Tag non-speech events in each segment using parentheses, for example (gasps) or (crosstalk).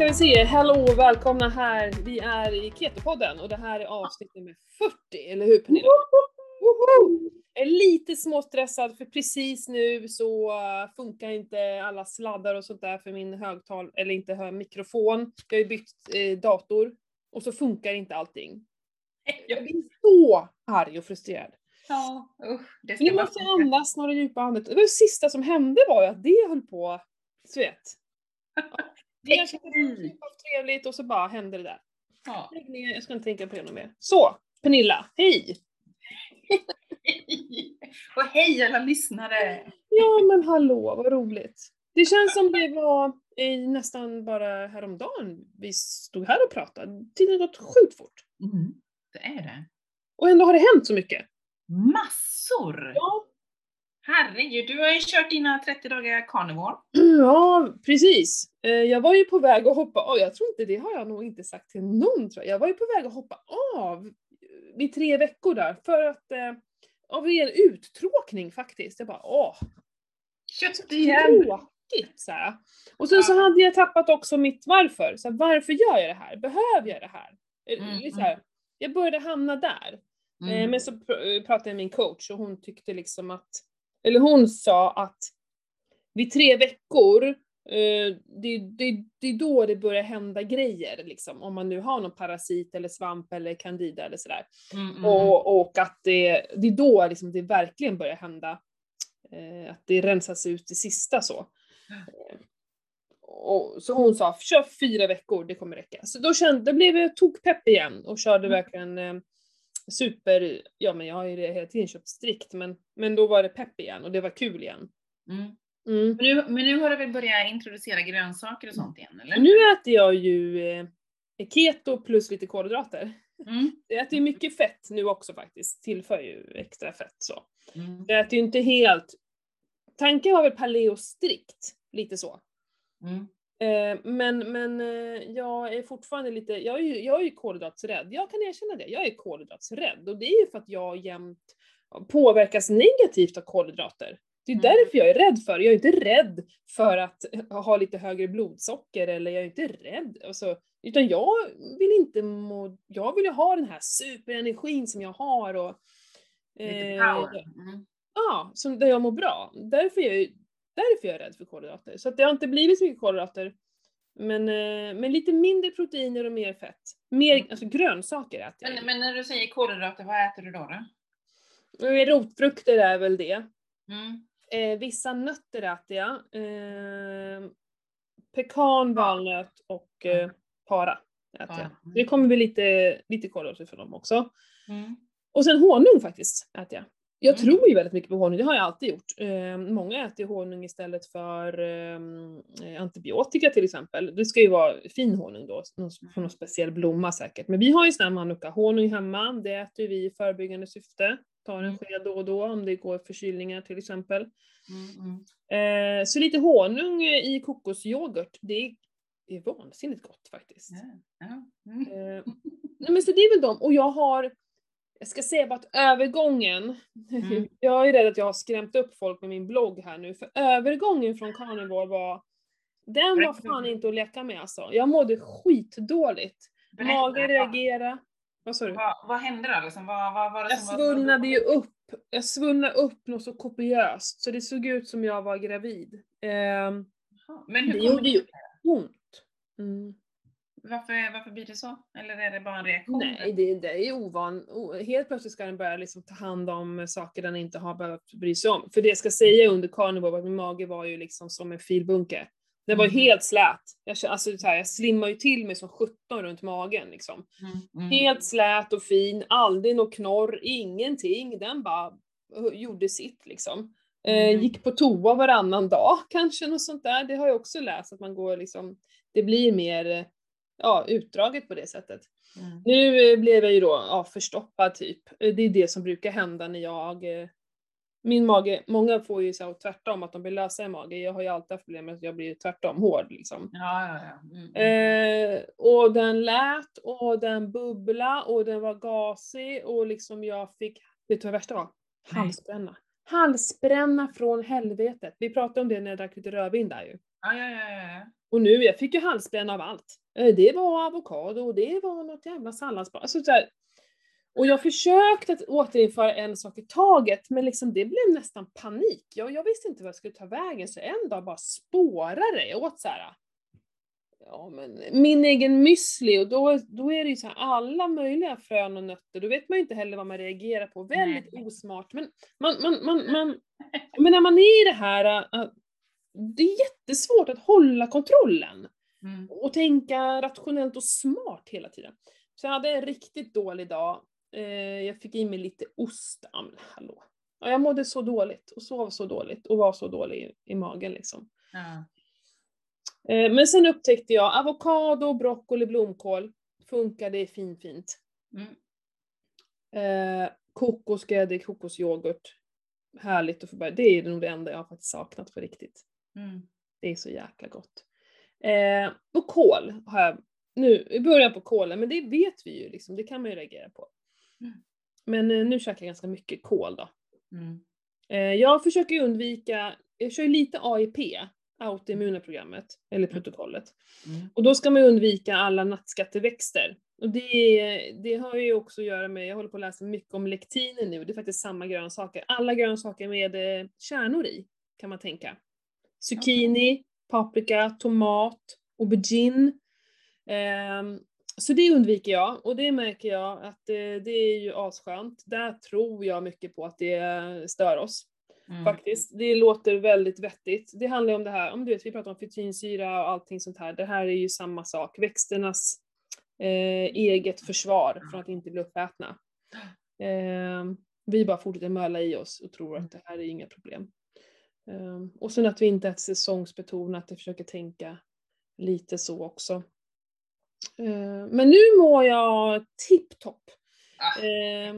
ska vi se, hallå och välkomna här. Vi är i Keto-podden och det här är avsnitt nummer 40, eller hur Pernilla? Woho! Jag är lite småstressad för precis nu så funkar inte alla sladdar och sånt där för min högtal, eller inte hör mikrofon. Jag har ju bytt eh, dator och så funkar inte allting. Jag blir så arg och frustrerad. Ja, usch. Det ska Nu måste jag andas några djupa andetag. Det var det sista som hände var ju att det höll på, du vet. (laughs) Det är Teknik. trevligt och så bara hände det där. Ja. Jag ska inte tänka på det något mer. Så, Pernilla, hej! (laughs) Och hej alla lyssnare! Ja men hallå, vad roligt. Det känns som det var nästan bara häromdagen vi stod här och pratade. Tiden har gått sjukt fort. Mm, det är det. Och ändå har det hänt så mycket. Massor! Ja, Herregud, du har ju kört dina 30 dagar carnivore. ja precis. Eh, Jag var ju på väg att hoppa av, jag tror inte det har jag nog inte sagt till någon tror jag. Jag var ju på väg att hoppa av vid tre veckor där för att eh, av en uttråkning faktiskt. Jag bara åh, Kött igen! tråkigt så här. Och sen så hade jag tappat också mitt varför. Så här, varför gör jag det här? Behöver jag det här? Eh, Mm, så här. Jag började hamna där. Eh, Mm. Men så pr- eh, pratade jag med min coach och hon tyckte liksom att, eller hon sa att vid tre veckor, eh, det, det, det är då det börjar hända grejer liksom. Om man nu har någon parasit eller svamp eller candida eller sådär. Mm, mm, Och, och att det, det är då liksom det verkligen börjar hända. Eh, att det rensas ut det sista så. Eh, och, så hon sa, kör fyra veckor, det kommer räcka. Så då kände, då blev jag tokpepp igen och körde Mm. verkligen eh, super, ja men jag har ju det hela tiden köpt strikt men, men då var det pepp igen och det var kul igen. mm. Mm. Men, nu, men nu har du väl börjat introducera grönsaker och sånt igen eller? Nu äter jag ju eh, keto plus lite kolhydrater. Mm. (laughs) Jag äter ju mycket fett nu också faktiskt, tillför ju extra fett så. Mm. Jag äter ju inte helt... Tanken var väl paleo strikt, lite så. Eh, men men eh, jag är fortfarande lite, jag är ju, jag är ju kolhydratsrädd. Jag kan erkänna det, jag är kolhydratsrädd. Och det är ju för att jag jämt påverkas negativt av kolhydrater. Det är Mm. därför jag är rädd för det. Jag är inte rädd för att ha lite högre blodsocker eller jag är inte rädd. Alltså, utan jag vill inte må, jag vill ju ha den här superenergin som jag har och Lite eh, power. Mm. Ja, som, där jag mår bra. Därför är jag, ju- därför är jag rädd för kolhydrater. Så att det har inte blivit så mycket kolhydrater. Men, eh, men lite mindre proteiner och mer fett. Mer, Mm. alltså grönsaker äter jag. Men, men när du säger kolhydrater, vad äter du då? då? Men Rotfrukter är väl det. Mm. Eh, vissa nötter äter jag. Eh, pekan, valnöt och eh, para äter jag. Det kommer väl lite, lite kolhydrater för dem också. Mm. Och sen honung faktiskt äter jag. Jag Mm. tror ju väldigt mycket på honung, det har jag alltid gjort. Eh, många äter honung istället för eh, antibiotika till exempel. Det ska ju vara fin honung då, någon, från någon speciell blomma säkert. Men vi har ju sån här manuka-honung hemma, det äter vi i förebyggande syfte. Tar en Mm. sked då och då om det går förkylningar till exempel. Mm. Mm. Eh, så lite honung i kokosyoghurt, det är, vansinnigt gott faktiskt. Ja. Mm. Eh, nej men så det är väl de, och jag har, jag ska säga bara att övergången, (laughs) Mm. jag är rädd att jag har skrämt upp folk med min blogg här nu, för övergången från carnivore var, den var fan inte att leka med alltså. Jag mådde skitdåligt. Magen reagerade. Vad sa du? Vad, vad hände då liksom? Vad, vad var det Jag som svullnade var... ju upp, jag svullnade upp något så kopiöst, så det såg ut som jag var gravid. Jaha, Men hur det gjorde ju ont. Mm. Varför, varför blir det så? Eller är det bara en reaktion? Nej, det, det är ovan. Helt plötsligt ska den börja liksom ta hand om saker den inte har behövt bry sig om. För det jag ska säga under carnivore var att min mage var ju liksom som en filbunke. Den var ju Mm. helt slät. Jag, alltså, här, jag slimmar ju till mig som 17 runt magen liksom. Mm, mm. Helt slät och fin, aldrig något knorr, ingenting. Den bara gjorde sitt liksom. Eh, Mm. gick på toa varannan dag kanske, något sånt där. Det har jag också läst, att man går liksom, det blir mer eh, ja, utdraget på det sättet. Mm. Nu eh, blev jag ju då ja, förstoppad typ. Eh, Det är det som brukar hända när jag... eh, Min mage, många får ju så tvärtom att de blir lösa i magen. Jag har ju alltid haft problem med att jag blir tvärtom hård liksom. Ja, ja, ja. Mm. Eh, och den lät och den bubbla och den var gasig och liksom jag fick, vet du vad det värsta var? Nej. Halsbränna. Halsbränna från helvetet. Vi pratade om det när jag drack lite rödvin där ju. Ja, ja, ja. Och nu, jag fick ju halsbränna av allt. Eh, Det var avokado och det var något jävla salladsblad. Alltså, så här. Och jag försökte att återinföra en sak i taget, men liksom det blev nästan panik. Jag, jag visste inte vad jag skulle ta vägen, så en dag bara spårade det. Jag åt så här, ja men min egen müsli och då, då är det ju så här alla möjliga frön och nötter. Då vet man ju inte heller vad man reagerar på. Väldigt Nej. osmart. Men man, man, man, man, men när man är i det här, äh, det är jättesvårt att hålla kontrollen Mm. och tänka rationellt och smart hela tiden. Så jag hade en riktigt dålig dag. Eh, jag fick i mig lite ost. Ja, men hallå. Ja, jag mådde så dåligt och sov så dåligt och var så dålig i, magen liksom. Eh, men sen upptäckte jag avokado, broccoli, blomkål funkade fin fint. Mm. Eh, kokosgrädde, kokosyoghurt. Härligt att få börja. Det är nog det enda jag har faktiskt saknat på riktigt. Mm. Det är så jäkla gott. Eh, och kål har jag nu, i början på kålen, men det vet vi ju liksom, det kan man ju reagera på. Mm. Men eh, nu käkar jag ganska mycket kål då. Mm. Eh, jag försöker undvika, jag kör ju lite AIP, autoimmuna programmet, eller protokollet. Mm. Och då ska man undvika alla nattskatteväxter. Och det, det har ju också att göra med, jag håller på att läsa mycket om lektiner nu, det är faktiskt samma grönsaker. Alla grönsaker med eh, kärnor i, kan man tänka. Zucchini, paprika, tomat, aubergine. Ehm, så det undviker jag och det märker jag att eh, det är ju asskönt. Där tror jag mycket på att det stör oss Mm. faktiskt. Det låter väldigt vettigt. Det handlar ju om det här, om du vet, vi pratar om fitrinsyra och allting sånt här. Det här är ju samma sak. Växternas eh, eget försvar från att inte bli uppätna. Eh, vi bara fortsätter möla i oss och tror att det här är inga problem. Eh, och sen att vi inte är säsongsbetonat, att vi försöker tänka lite så också. Eh, men nu mår jag tipptopp. Ah. Eh,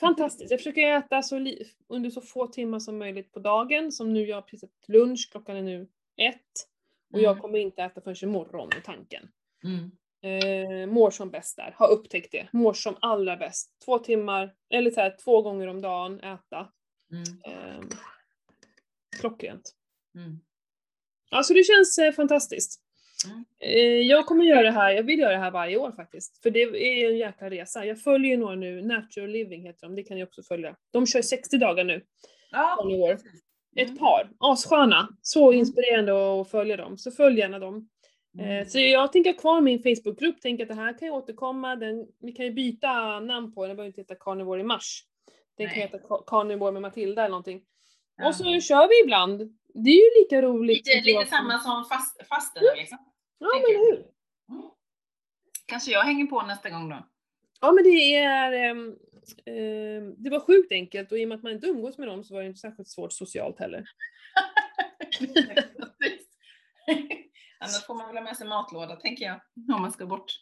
fantastiskt. Jag försöker äta så under så få timmar som möjligt på dagen. Som nu, jag har precis ätit lunch, klockan är nu ett. Och jag Mm. kommer inte äta förrän imorgon i tanken. Mm. Eh, mår som bäst där, har upptäckt det. Mår som allra bäst. Två timmar, eller så här, två gånger om dagen äta. Mm. Eh, klockrent. Mm. Alltså det känns eh, fantastiskt. Mm. Eh, jag kommer göra det här, jag vill göra det här varje år faktiskt. För det är en jäkla resa. Jag följer ju några nu, Natural Living heter de, det kan ni också följa. De kör 60 dagar nu, Ja. år. Ett Mm. par, assköna. Så Mm. inspirerande att följa dem. Så följ gärna dem. Eh, Mm. Så jag tänker kvar min Facebookgrupp, tänker att det här kan ju återkomma. Den, vi kan ju byta namn på den, den behöver inte heta Carnivore i mars. Den kan Nej. heta Ca- Carnivore med Matilda eller någonting. Ja. Och så kör vi ibland. Det är ju lika roligt. Lite, lite samma som fast, fasten liksom. Ja men jag. hur. Mm. Kanske jag hänger på nästa gång då. Ja men det är, ehm, ehm, det var sjukt enkelt och i och med att man inte umgås med dem så var det inte särskilt svårt socialt heller. (laughs) Annars får man väl ha med sig matlåda tänker jag, om man ska bort.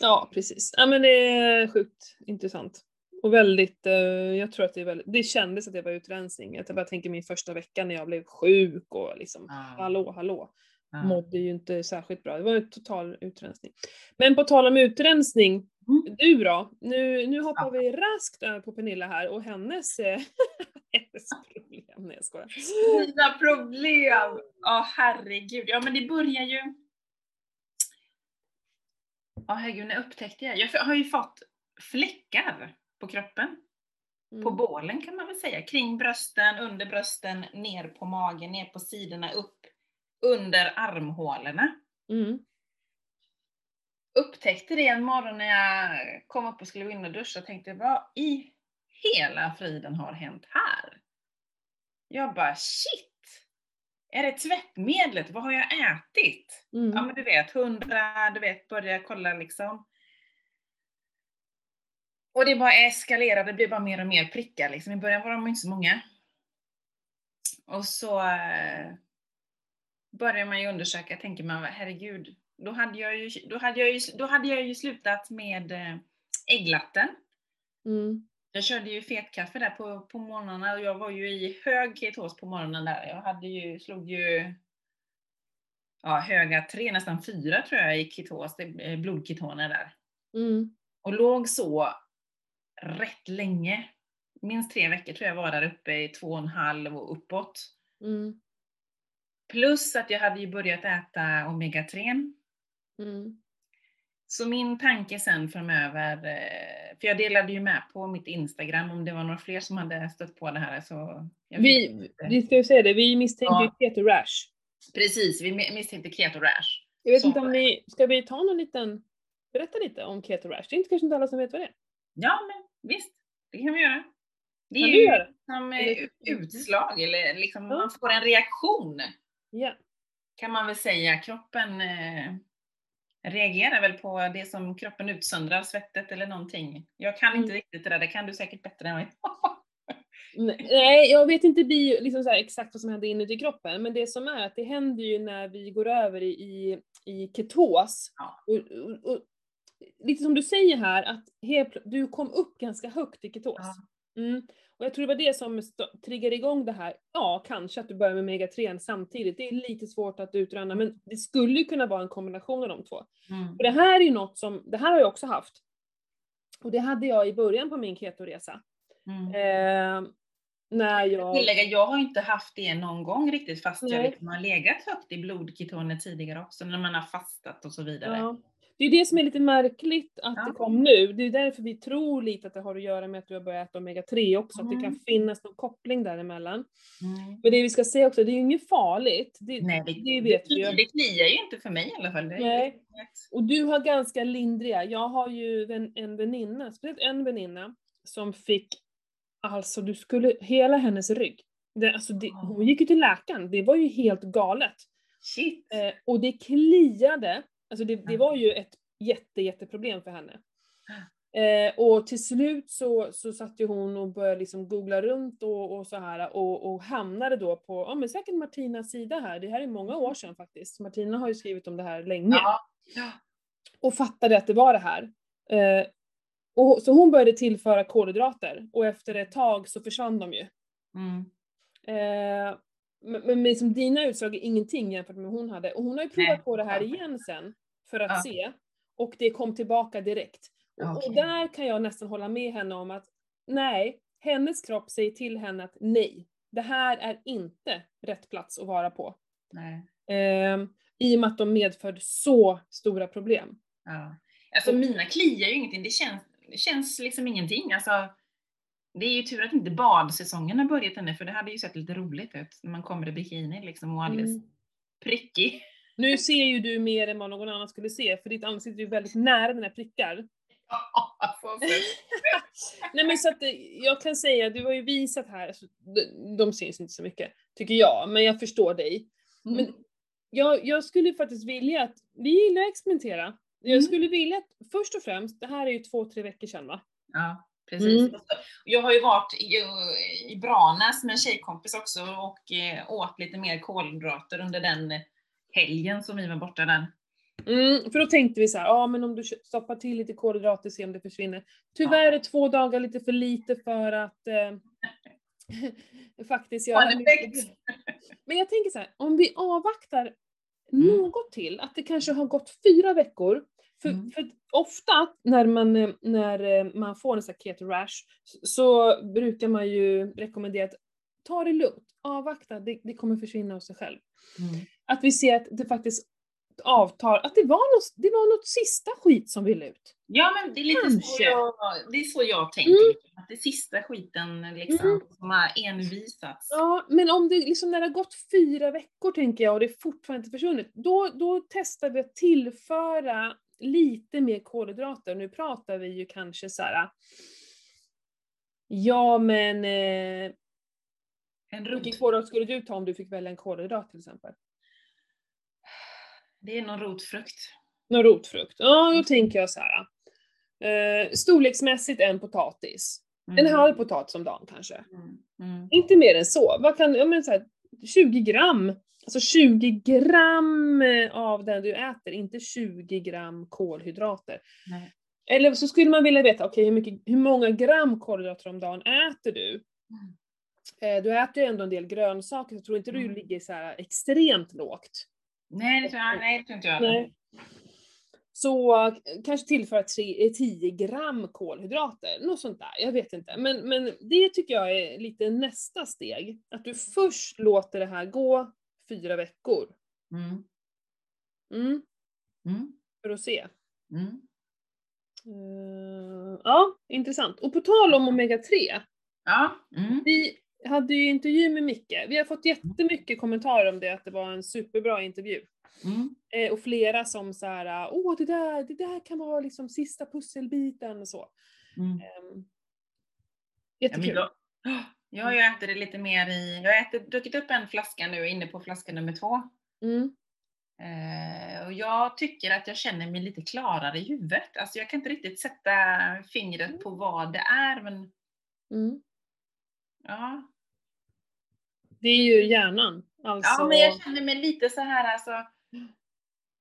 Ja precis. Ja men det är sjukt intressant. Och väldigt, eh, jag tror att det är väldigt, det kändes att det var utrensning. Jag bara tänker min första vecka när jag blev sjuk och liksom, Ja. hallå hallå. Ja. Mådde ju inte särskilt bra. Det var en total utrensning. Men på tal om utrensning, Mm. du då? Nu, nu hoppar Ja. vi raskt över på Pernilla här och hennes, eh, (laughs) hennes problem. Nej jag skojar. Mina problem! Ja herregud. Ja men det börjar ju... Ja herregud, när upptäckte jag? Jag har ju fått fläckar på kroppen. På Mm. bålen kan man väl säga. Kring brösten, under brösten, ner på magen, ner på sidorna, upp under armhålorna. Mm. Upptäckte det en morgon när jag kom upp och skulle gå in och duscha tänkte vad i hela friden har hänt här? Jag bara shit! Är det tvättmedlet? Vad har jag ätit? Mm. Ja men du vet, hundra, du vet, börja kolla liksom. Och det bara eskalerade, det blev bara mer och mer prickar liksom. I början var de inte så många. Och så eh, börjar man ju undersöka, tänker man, herregud, då hade jag ju, då hade jag ju, då hade jag ju slutat med eh, ägglatten. Mm. Jag körde ju fetkaffe där på, på morgnarna och jag var ju i hög ketos på morgonen där. Jag hade ju, slog ju ja, höga tre, nästan fyra tror jag i ketos, det- eh, blodketoner där. Mm. Och låg så rätt länge. Minst tre veckor tror jag var där uppe i två och en halv och uppåt. Mm. Plus att jag hade ju börjat äta omega-3. Mm. Så min tanke sen framöver, eh, för jag delade ju med på mitt Instagram om det var några fler som hade stött på det här så... Vi, vi ska ju säga det, vi misstänker ju Ja. keto rash. Precis, vi mi- misstänkte keto rash. Jag vet Så inte om vi, ska vi ta någon liten, berätta lite om keto rash? Det är inte kanske inte alla som vet vad det är. Ja, men visst, det kan vi göra. Det är ju göra? som eh, Eller- utslag, eller liksom Ja. man får en reaktion, Ja. kan man väl säga. Kroppen eh, reagerar väl på det som kroppen utsöndrar, svettet eller någonting. Jag kan inte Mm. riktigt det där, det kan du säkert bättre än mig. Nej, jag vet inte bio, liksom exakt vad som händer inuti kroppen, men det som är att det händer ju när vi går över i, i, i ketos. Ja. Och, och, och, lite som du säger här, att du kom upp ganska högt i ketos. Ja. Mm. Och jag tror det var det som triggade igång det här. Ja, kanske att du börjar med omega-3 samtidigt. Det är lite svårt att utröna, men det skulle ju kunna vara en kombination av de två. Mm. Och det här är ju något som, det här har jag också haft. Och det hade jag i början på min ketoresa. Mm. Eh, när jag... Tillägga, jag har inte haft det någon gång riktigt fast jag Nej. liksom har legat högt i blodketoner tidigare också när man har fastat och så vidare. Ja. Det är det som är lite märkligt att Ja. det kom nu. Det är därför vi tror lite att det har att göra med att du har börjat äta omega-3 också, att det kan Mm. finnas någon koppling däremellan. Mm. Men det vi ska säga också, det är ju inget farligt. Det, Nej, det, det vet vi ju. Det kliar ju inte för mig i alla fall. Nej. Och du har ganska lindriga. Jag har ju en, en väninna, speciellt en väninna, som fick, alltså du skulle, hela hennes rygg. Det, alltså det, Ah. hon gick ju till läkaren, det var ju helt galet. Shit. Eh, och det kliade, alltså det, det var ju ett jätte, jätteproblem för henne. Eh, och till slut så, så satt ju hon och började liksom googla runt och, och så här och, och hamnade då på, ja men säkert Martinas sida här, det här är många år sedan faktiskt. Martina har ju skrivit om det här länge. Ja. Och fattade att det var det här. Eh, och, så hon började tillföra kolhydrater och efter ett tag så försvann de ju. Mm. Eh, men, men liksom dina utslag är ingenting jämfört med hon hade. Och hon har ju provat Nej. på det här igen sen för att Ja. se. Och det kom tillbaka direkt. Och, och där kan jag nästan hålla med henne om att nej, hennes kropp säger till henne att nej, det här är inte rätt plats att vara på. Nej. Eh, I och med att de medförde så stora problem. Ja. Alltså mina kliar ju ingenting. Det känns, det känns liksom ingenting. Alltså, det är ju tur att inte badsäsongen har börjat ännu för det hade ju sett lite roligt ut när man kommer i bikini liksom och alldeles Mm. prickig. Nu ser ju du mer än vad någon annan skulle se, för ditt ansikte är ju väldigt nära dina prickar. Så- (laughs) Nej men så att eh, jag kan säga, du har ju visat här, alltså, de, de syns inte så mycket, tycker jag, men jag förstår dig. Mm. Men jag, jag skulle faktiskt vilja att, vi gillar att experimentera. Jag Mm. skulle vilja att, först och främst, det här är ju två, tre veckor sedan va? Ja, precis. Mm. Jag har ju varit i, i Branäs med en tjejkompis också och eh, åt lite mer kolhydrater under den helgen som vi var borta den. Mm, för då tänkte vi så ja men om du stoppar till lite kolhydrater, se om det försvinner. Tyvärr är två dagar lite för lite för att eh, (laughs) faktiskt göra. Men jag tänker så här, om vi avvaktar Mm. något till, att det kanske har gått fyra veckor. För, Mm. för ofta när man, eh, när eh, man får en sån keto rash så, brukar man ju rekommendera att ta det lugnt, avvakta, det, det kommer försvinna av sig själv. Mm. Att vi ser att det faktiskt avtar, att det var något, det var något sista skit som ville ut. Ja men det är lite så jag, det är så jag tänker. Mm. Att det sista skiten liksom Mm. som har envisats. Ja, men om det liksom när det har gått fyra veckor tänker jag och det är fortfarande inte försvunnit, då, då testar vi att tillföra lite mer kolhydrater. Nu pratar vi ju kanske så här. Ja men, eh, En vilken rot. kolhydrat skulle du ta om du fick välja en kolhydrat till exempel? Det är någon rotfrukt. Någon rotfrukt? Ja, då tänker jag så här. Eh, storleksmässigt en potatis. En Mm. halv potatis om dagen kanske. Mm. Mm. Inte mer än så. Vad kan, ja men så här, 20 gram. Alltså 20 gram eh, av den du äter, inte 20 gram kolhydrater. Nej. Eller så skulle man vilja veta, okej hur, mycket- hur många gram kolhydrater om dagen äter du? Eh, du äter ju ändå en del grönsaker, så tror inte du Mm. ligger så här extremt lågt. Nej, det tror jag, nej, det tror inte jag. Nej. Så eh, kanske tillföra tre- eh, 10 gram kolhydrater, något sånt där. Jag vet inte. Men, men det tycker jag är lite nästa steg. Att du först låter det här gå fyra veckor. Mm. Mm, Mm. för att se. Eh, ja, intressant. Och på tal om omega-3. Ja. Mm. Vi hade ju intervju med Micke. Vi har fått jättemycket kommentarer om det, att det var en superbra intervju. Mm. Eh, och flera som så här, åh det där, det där kan vara liksom sista pusselbiten och så. Mm. Ja, men jättekul. jag, jag har ju ätit det lite mer i, jag har ätit, druckit upp en flaska nu, inne på flaska nummer två. Mm. Eh, och jag tycker att jag känner mig lite klarare i huvudet. Alltså jag kan inte riktigt sätta fingret på vad det är, men Mm. ja. Det är ju hjärnan. Alltså, Ja, men jag känner mig lite så här alltså.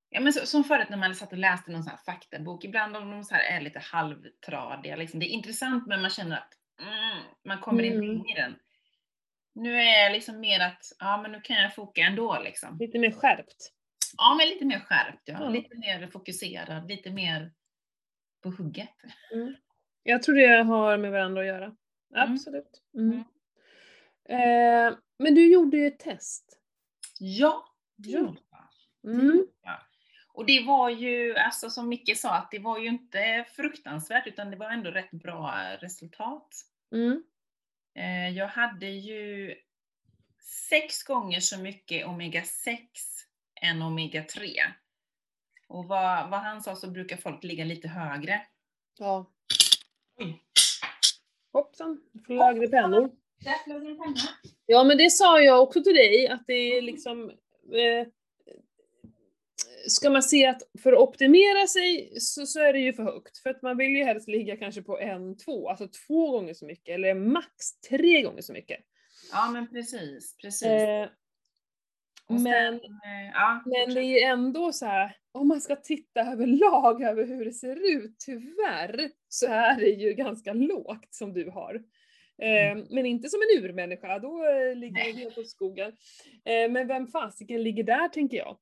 Ja, men så, som förut när man satt och läste någon sån här faktabok, ibland om de så här är lite halvtradiga. Liksom. Det är intressant men man känner att mm, man kommer inte Mm. in i den. Nu är jag liksom mer att, ja men nu kan jag foka ändå liksom. Lite mer skärpt. Ja, men lite mer skärpt, ja. Ja. Lite mer fokuserad, lite mer på hugget. Jag tror det har med varandra att göra. Absolut. Mm. Mm. Eh, men du gjorde ju ett test. Ja, det gjorde jag. Och det var ju, alltså som Micke sa, att det var ju inte fruktansvärt utan det var ändå rätt bra resultat. Mm. Eh, Jag hade ju sex gånger så mycket omega-6 än omega-3. Och vad, vad han sa så brukar folk ligga lite högre. Ja. Oj. Hoppsan, flaggade pennor. Där flög en penna. Ja men det sa jag också till dig, att det är liksom... Eh, ska man se att för att optimera sig så, så är det ju för högt. För att man vill ju helst ligga kanske på en, två, alltså två gånger så mycket, eller max tre gånger så mycket. Ja men precis, precis. Eh, sen, men, eh, ja, men det är ju ändå så här, om man ska titta överlag över hur det ser ut, tyvärr, så är det ju ganska lågt som du har. Eh, men inte som en urmänniska, då eh, ligger det helt åt skogen. Men vem fasiken ligger där tänker jag.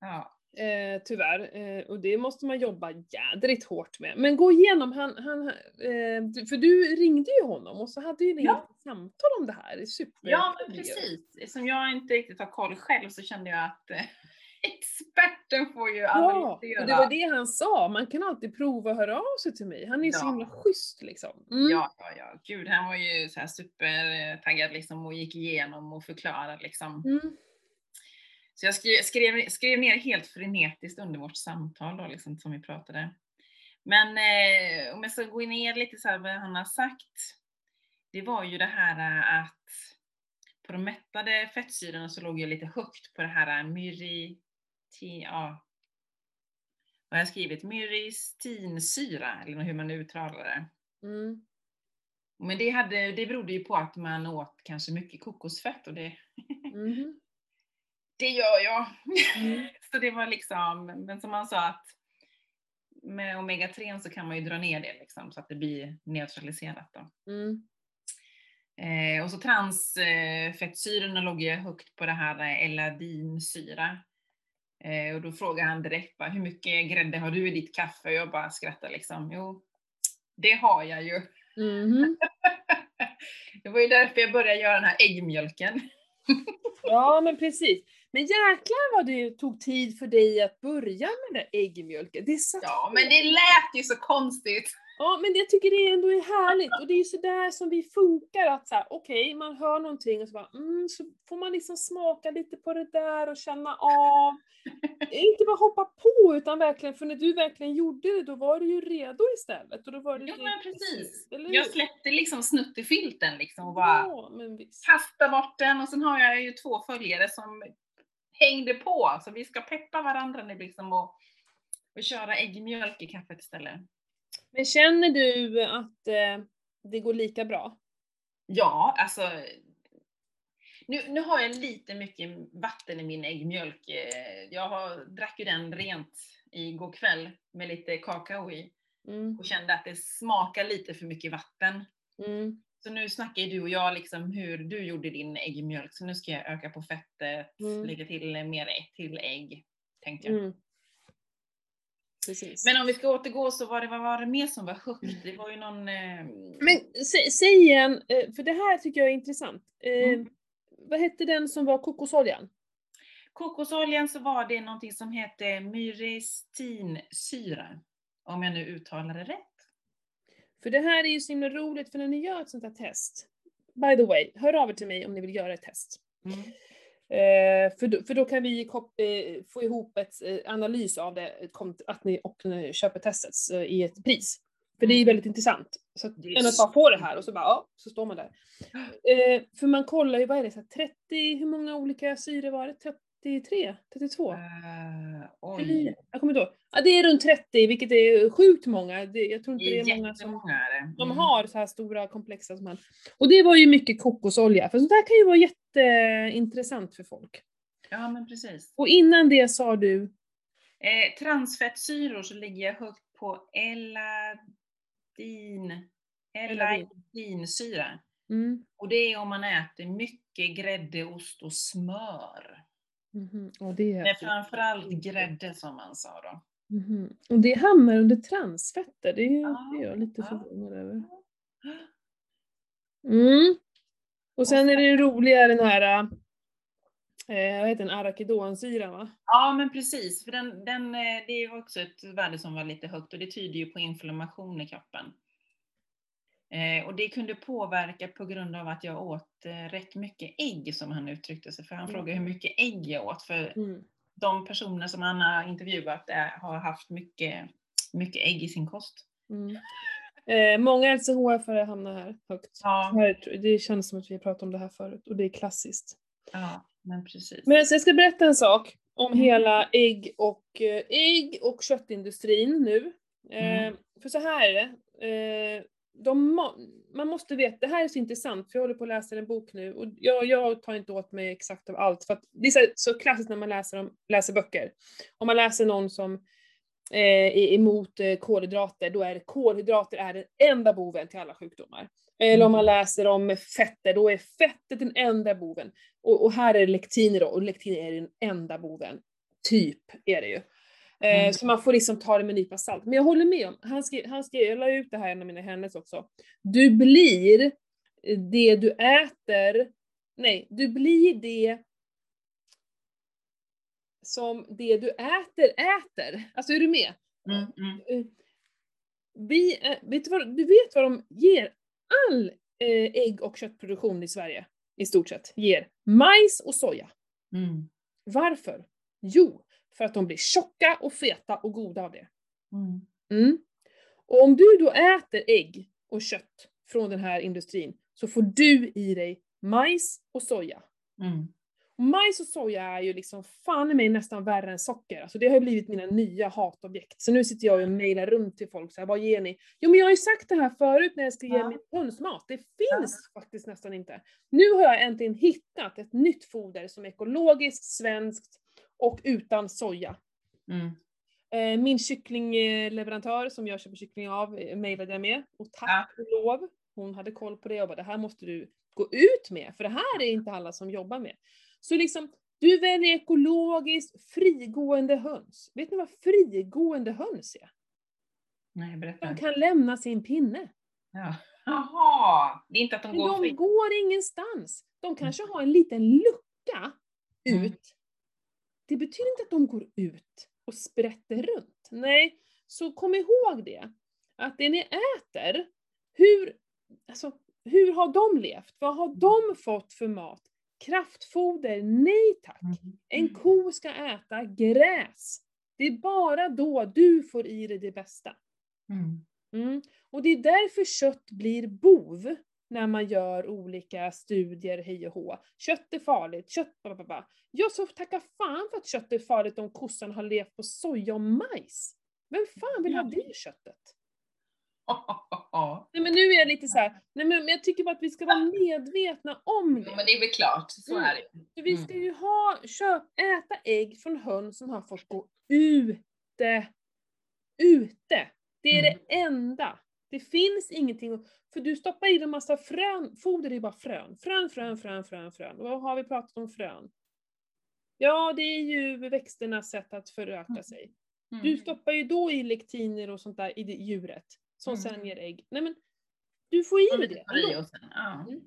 ja. Eh, tyvärr. Eh, och det måste man jobba jädrigt hårt med. Men gå igenom, han, han, eh, för du ringde ju honom och så hade ju ni Ja. ett samtal om det här. Super ja men precis. Som jag inte riktigt har koll själv så kände jag att eh, (laughs) experten får ju Ja, analysera. och det var det han sa. Man kan alltid prova att höra av sig till mig. Han är ju så Ja. himla schysst liksom. Mm. Ja, ja, ja. Gud, han var ju så här supertaggad liksom och gick igenom och förklarade liksom. Mm. Så jag skrev, skrev, skrev ner helt frenetiskt under vårt samtal då, liksom, som vi pratade. Men eh, om jag ska gå ner lite så här vad han har sagt. Det var ju det här eh, att på de mättade fettsyrorna så låg jag lite högt på det här eh, myri, ti, ja, vad har jag skrivit? Myristinsyra, eller hur man uttalar det. Mm. Men det, hade, det berodde ju på att man åt kanske mycket kokosfett och det, Mhm. Det gör jag. Mm. (laughs) så det var liksom, men som han sa att med omega-3 så kan man ju dra ner det liksom, så att det blir neutraliserat. Då. Mm. Eh, och så transfettsyrorna låg ju högt på det här eh, L-adinsyra. Eh, och då frågade han direkt bara, hur mycket grädde har du i ditt kaffe? Och jag bara skrattade liksom. Jo, det har jag ju. Mhm. (laughs) det var ju därför jag började göra den här äggmjölken. Ja men precis. Men jäklar vad det tog tid för dig att börja med den där äggmjölken. Det satt Ja, men det lät ju så konstigt. Ja, men jag tycker det ändå är härligt och det är ju sådär som vi funkar att såhär, okej, man hör någonting och så bara, mm, så får man liksom smaka lite på det där och känna av. (laughs) Inte bara hoppa på utan verkligen, för när du verkligen gjorde det då var du ju redo istället. Och då var det Ja, men precis. Eller Jag släppte liksom snutt i filten liksom och bara Ja, men visst. kasta bort den och sen har jag ju två följare som hängde på så vi ska peppa varandra nu liksom och, och köra äggmjölk i kaffet istället. Men känner du att eh, det går lika bra? Ja, alltså nu, nu har jag lite mycket vatten i min äggmjölk. Eh, Jag har, drack ju den rent igår kväll med lite kakao i Mm. och kände att det smakar lite för mycket vatten. Mm. Så nu snackar ju du och jag liksom hur du gjorde din äggmjölk, så nu ska jag öka på fettet, Mm. lägga till mer ett till ägg, tänkte jag. Mm. Precis. Men om vi ska återgå så var det, vad var det mer som var högt? Det var ju någon... Eh, Men sä, säg igen, eh, för det här tycker jag är intressant. Eh, Mm. Vad hette den som var kokosoljan? kokosoljan så var det någonting som hette myristinsyra. Om jag nu uttalar det rätt. För det här är ju så himla roligt, för när ni gör ett sånt här test, by the way, hör av er till mig om ni vill göra ett test. Mm. Eh, för, då, för då kan vi kop- eh, få ihop ett eh, analys av det, kont- att ni och ni köper testet eh, i ett pris. För det är ju väldigt intressant. Så att, är än att bara få det här och så bara, ja, så står man där. (gasps) Eh, för man kollar ju, vad är det, så här, 30, hur många olika syror var det? 33? 32? Eh, oj. 29? Jag kommer inte ihåg. Ja, det är runt 30, vilket är sjukt många. Det, jag tror inte Det det är är många som är det. de Mm. har så här stora komplexa som han. Och det var ju mycket kokosolja, för sånt där kan ju vara jätteintressant för folk. Ja men precis. Och innan det sa du, Eh, transfettsyror så ligger jag högt på eladin, eladinsyra. mm, Och det är om man äter mycket grädde, ost och smör. Mhm, och det Men är, framförallt grädde som man sa då. mhm. Och det hamnar under transfetter, det är, Ja, det är jag lite ja. förvånad över. Mm. Och sen är det roliga den här, eh, vad heter den, arachidonsyran va? Ja men precis, för den, den, eh, det är också ett värde som var lite högt och det tyder ju på inflammation i kroppen. Eh, och det kunde påverka på grund av att jag åt eh, rätt mycket ägg som han uttryckte sig. För han Mm. frågade hur mycket ägg jag åt. För Mm. de personer som han har intervjuat eh, har haft mycket, mycket ägg i sin kost. Mm. Eh, många LCHF-are hamnar här högt. Ja. Här, det känns som att vi har pratat om det här förut och det är klassiskt. Ja, men precis. Men så jag ska berätta en sak om Mm. hela ägg och, eh, ägg och köttindustrin nu. Eh, Mm. För så här är det. Eh, de man måste veta, det här är så intressant för jag håller på att läsa en bok nu och jag, jag tar inte åt mig exakt av allt för att det är så, så klassiskt när man läser, om, läser böcker. Om man läser någon som eh, är emot eh, kolhydrater, då är det kolhydrater är den enda boven till alla sjukdomar. Eller om man läser om fetter, då är fettet den enda boven. Och, och här är det lektiner då, och lektiner är den enda boven. Typ är det ju. Eh, Mm. Så man får liksom ta det med en nypa salt. Men jag håller med om, han skrev, han skrev, jag la ut det här i en av mina hennes också. Du blir det du äter, nej, du blir det som det du äter äter. Alltså är du med? Mm, mm. Eh, Vi, eh, vet du, vad, du vet vad de ger all ägg och köttproduktion i Sverige, i stort sett, ger majs och soja. Mm. Varför? Jo, för att de blir tjocka och feta och goda av det. Mm. Mm. Och om du då äter ägg och kött från den här industrin så får du i dig majs och soja. Mm. Och majs och soja är ju liksom fan i mig nästan värre än socker. Alltså det har ju blivit mina nya hatobjekt. Så nu sitter jag och mejlar runt till folk så här, vad ger ni? Jo men jag har ju sagt det här förut när jag ska ge Ja. min hönsmat. Det finns faktiskt nästan inte. Nu har jag äntligen hittat ett nytt foder som är ekologiskt, svenskt och utan soja. Mm. Eh, Min kycklingleverantör som jag köper kyckling av eh, mejlade jag med och tack och lov. Hon hade koll på det och bara det här måste du gå ut med för det här är inte alla som jobbar med. Så liksom, du väljer ekologiskt frigående höns. Vet ni vad frigående höns är? Nej, berätta. De kan lämna sin pinne. Ja. Jaha, det är inte att de Men går de fritt. går ingenstans. De kanske har en liten lucka Mm. Det betyder inte att de går ut och sprätter runt. Nej, så kom ihåg det. Att det ni äter, hur, alltså, hur har de levt? Vad har de fått för mat? Kraftfoder? Nej tack. Mm. En ko ska äta gräs. Det är bara då du får i dig det bästa. Mm. Mm. Och det är därför kött blir bov när man gör olika studier hej och hå. Kött är farligt, kött ba, ba. Jag så tacka fan för att kött är farligt om kossan har levt på soja och majs. Vem fan vill ha det köttet? Nej men nu är jag lite så här. nej men jag tycker bara att vi ska vara medvetna om Ja, det. men det är väl klart, så Mm. är det. För vi ska ju ha, köp, äta ägg från höns som har fått gå ute. Ute! Det är Mm. det enda. Det finns ingenting, för du stoppar i en massa frön, foder är bara frön. Frön, frön, frön, frön, frön. Och vad har vi pratat om frön? Ja, det är ju växternas sätt att föröka Mm. sig. Mm. Du stoppar ju då i lektiner och sånt där i det djuret, som Mm. sen ger ägg. Nej men, du får i dig det. i oss sen, ja. Mm.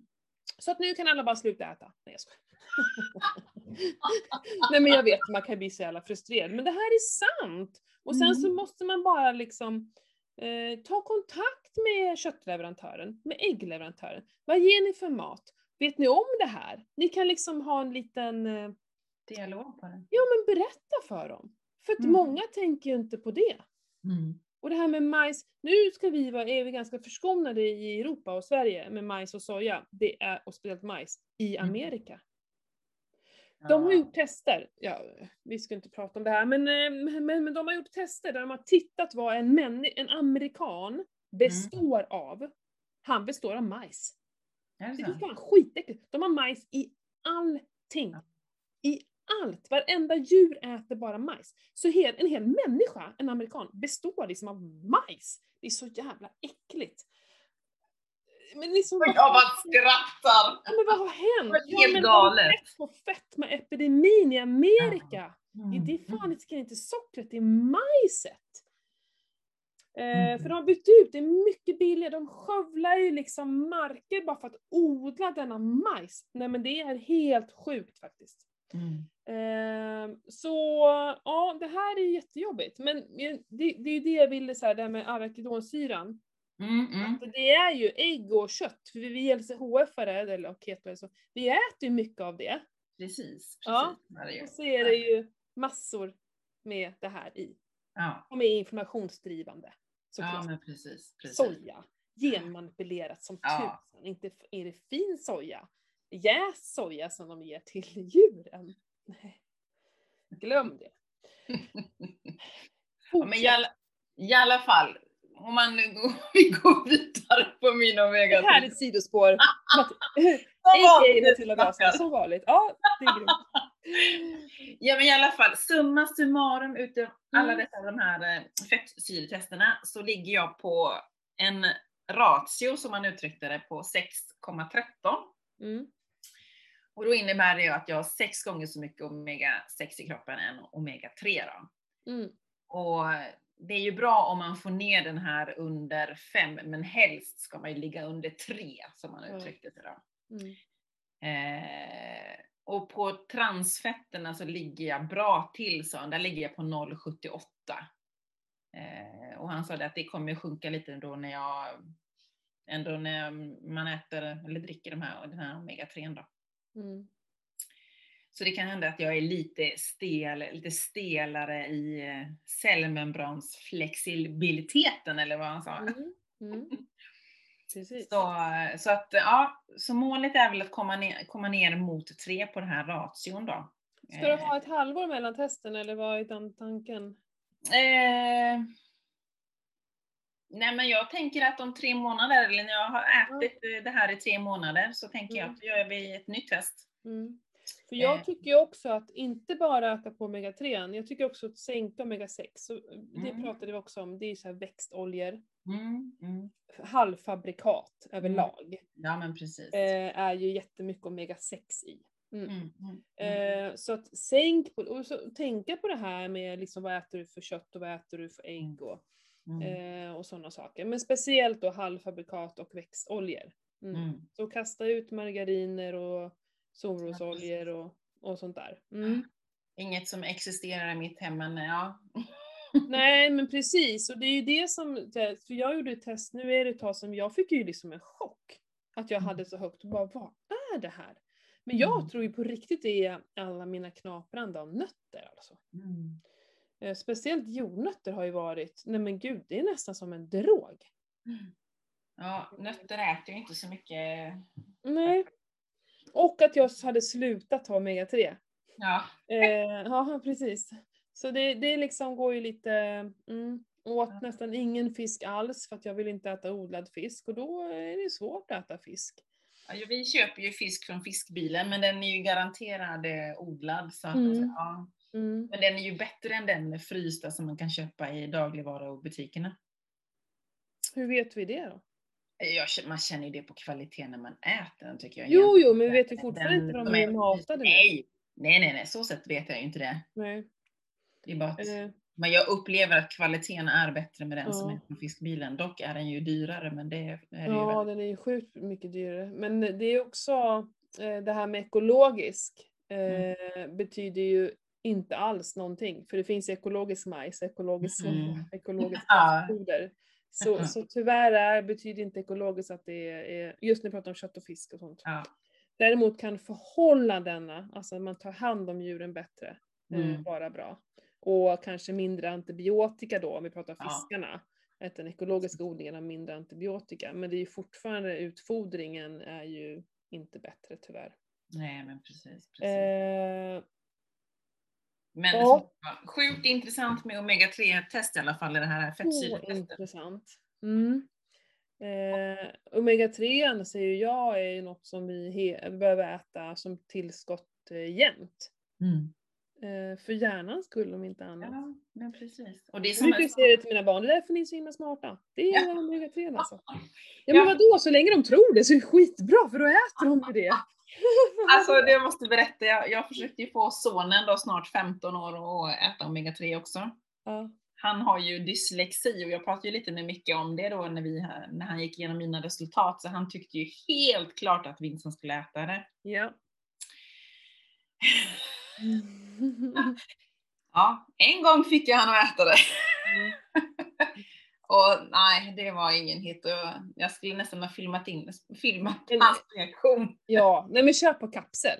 Så att nu kan alla bara sluta äta. Nej jag skojar. (laughs) Nej men jag vet, man kan bli så jävla frustrerad. Men det här är sant! Och sen så Mm. måste man bara liksom eh, ta kontakt med köttleverantören, med äggleverantören. Vad ger ni för mat? Vet ni om det här? Ni kan liksom ha en liten, eh, Dialog på det. ja men berätta för dem. För att Mm. många tänker ju inte på det. Och det här med majs, nu ska vi vara, är vi ganska förskonade i Europa och Sverige med majs och soja, det är, och speciellt majs, i Mm. Amerika. De har gjort tester, ja, vi ska inte prata om det här, men, eh, men, men de har gjort tester där de har tittat vad en, männi- en amerikan består av. Han består av majs. Det är fan skitäckligt. De har majs i allting. I allt. Varenda djur äter bara majs. Så en hel människa, en amerikan, består liksom av majs. Det är så jävla äckligt. Men liksom, vad- jag bara skrattar! Ja, men vad har hänt? Det helt men galet. På fetmaepidemin i Amerika? Mm. Det är fan inte, inte sockret, det är majset. Eh, Mm. För de har bytt ut, det är mycket billigare, de skövlar ju liksom marker bara för att odla denna majs. Nej men det är helt sjukt faktiskt. Mm. Eh, så ja, det här är jättejobbigt. Men det, det är ju det jag ville säga, det här med arachidonsyran. Mm, mm. Att det är ju ägg och kött, för vi LCHF-are, eller och keto, så, vi äter ju mycket av det. Precis, precis. Ja. Ja. Är Och så är det ju massor med det här i. Ja. Och med inflammationsdrivande. ja, Såklart. men precis. precis. soja. Genmanipulerat som Ja. tusan. Inte är det fin soja. Jäst soja som de ger till (laughs) djuren. Nej. Glöm det. (laughs) Ja, men i alla, i alla fall, om man nu går, (laughs) vi går vidare på min omega Ett härligt sidospår. (laughs) Matt- Som vanligt. Ja, det är grymt. (laughs) Ja men i alla fall, summa summarum utav alla Mm. dessa de här eh, fettsyretesterna så ligger jag på en ratio som man uttryckte det på 6,13. Mm. Och då innebär det ju att jag har sex gånger så mycket omega 6 i kroppen än omega 3 då. Mm. Och det är ju bra om man får ner den här under 5, men helst ska man ju ligga under 3 som man uttryckte det då. Mm. Eh, och på transfetterna så ligger jag bra till, så där ligger jag på 0,78. Eh, och han sa det att det kommer sjunka lite då när jag, ändå när man äter eller dricker de här, den här omega-3 då. Mm. Så det kan hända att jag är lite stel, lite stelare i eh, cellmembransflexibiliteten eller vad han sa. Mm. Mm. Precis. Så, så att ja, så målet är väl att komma ner, komma ner mot 3 på den här ration då. Ska du ha ett halvår mellan testen eller vad är den tanken? Eh, nej men jag tänker att om tre månader, eller när jag har ätit eh, det här i tre månader, så tänker jag Mm. att då gör vi ett nytt test. Mm. För jag Eh. tycker ju också att inte bara öka på omega-3, jag tycker också att sänka omega-6. Så det Mm. pratade vi också om, det är så här växtoljor, Mm, mm. halvfabrikat överlag, Ja men precis. eh, är ju jättemycket omega-6 i. Mm. Mm, mm, mm. Eh, så att sänk på, och så, tänka på det här med liksom vad äter du för kött och vad äter du för ägg och, Mm, eh, och sådana saker. Men speciellt då halvfabrikat och växtoljor. Mm. mm. Så kasta ut margariner och solrosoljor och, och sånt där. Mm. Inget som existerar i mitt hem, men ja. (laughs) Nej men precis, och det är ju det som, för jag gjorde ett test, nu är det ett tag som jag fick ju liksom en chock. Att jag Mm. hade så högt och bara, vad är det här? Men jag Mm. tror ju på riktigt det är alla mina knaprande av nötter alltså. Mm. Eh, Speciellt jordnötter har ju varit, nej men gud, det är nästan som en drog. Ja, nötter äter ju inte så mycket. Nej. Och att jag hade slutat ta omega-3. Ja. Eh, ja, precis. Så det, det liksom går ju lite, mm, åt nästan ingen fisk alls för att jag vill inte äta odlad fisk och då är det svårt att äta fisk. Ja, vi köper ju fisk från fiskbilen, men den är ju garanterad eh, odlad. Så att, Mm. ja. Mm. Men den är ju bättre än den frysta som man kan köpa i dagligvarubutikerna. Hur vet vi det då? Jag, k- man känner ju det på kvaliteten när man äter den tycker jag. Jo, jo, men vi vet ju fortfarande Den- inte vad de är- är matade. Nej, nej, nej, nej, så sätt vet jag ju inte det. Nej. Det är bara att, Eh, Men jag upplever att kvaliteten är bättre med den Ja. som är från fiskbilen. Dock är den ju dyrare, men det är det ju Ja, väldigt- den är ju sjukt mycket dyrare. Men det är också eh, det här med ekologisk eh, betyder ju inte alls någonting. För det finns ekologisk majs, ekologisk Mm. Ja. foder. Så, Mhm. så tyvärr är, betyder inte ekologiskt att det är, just vi pratar om kött och fisk och sånt. Ja. Däremot kan förhållandena, alltså man tar hand om djuren bättre, eh, Mm. vara bra. Och kanske mindre antibiotika då, om vi pratar Ja. fiskarna. Att den ekologiska odlingen har mindre antibiotika. Men det är ju fortfarande, utfodringen är ju inte bättre tyvärr. Nej, men precis. precis. Eh, men ja. sjukt intressant med omega-3-test i alla fall, i det här fettsyretestet. intressant. Mm. Eh, Omega-3 säger jag är ju något som vi behöver äta som tillskott eh, jämt. Mm. Eh, för hjärnans skull om inte annat. Ja, men precis. Och det är brukar säga det till mina barn, det är därför ni är så himla smarta. Det är Ja. omega-3 alltså. Ja (laughs) Ja. men vadå, så länge de tror det så är det skitbra för då äter de ju det. (laughs) Alltså det måste berätta, jag, jag försökte ju få sonen då snart 15 år att äta omega-3 också. Ja. Han har ju dyslexi och jag pratade ju lite med Micke om det då när, vi, när han gick igenom mina resultat. Så han tyckte ju helt klart att Vincent skulle äta det. ja. Ja, en gång fick jag han att äta det. Mm. Och nej, det var ingen hit. Och jag skulle nästan ha filmat in filmat hans reaktion. ja, nej men köp på kapsel.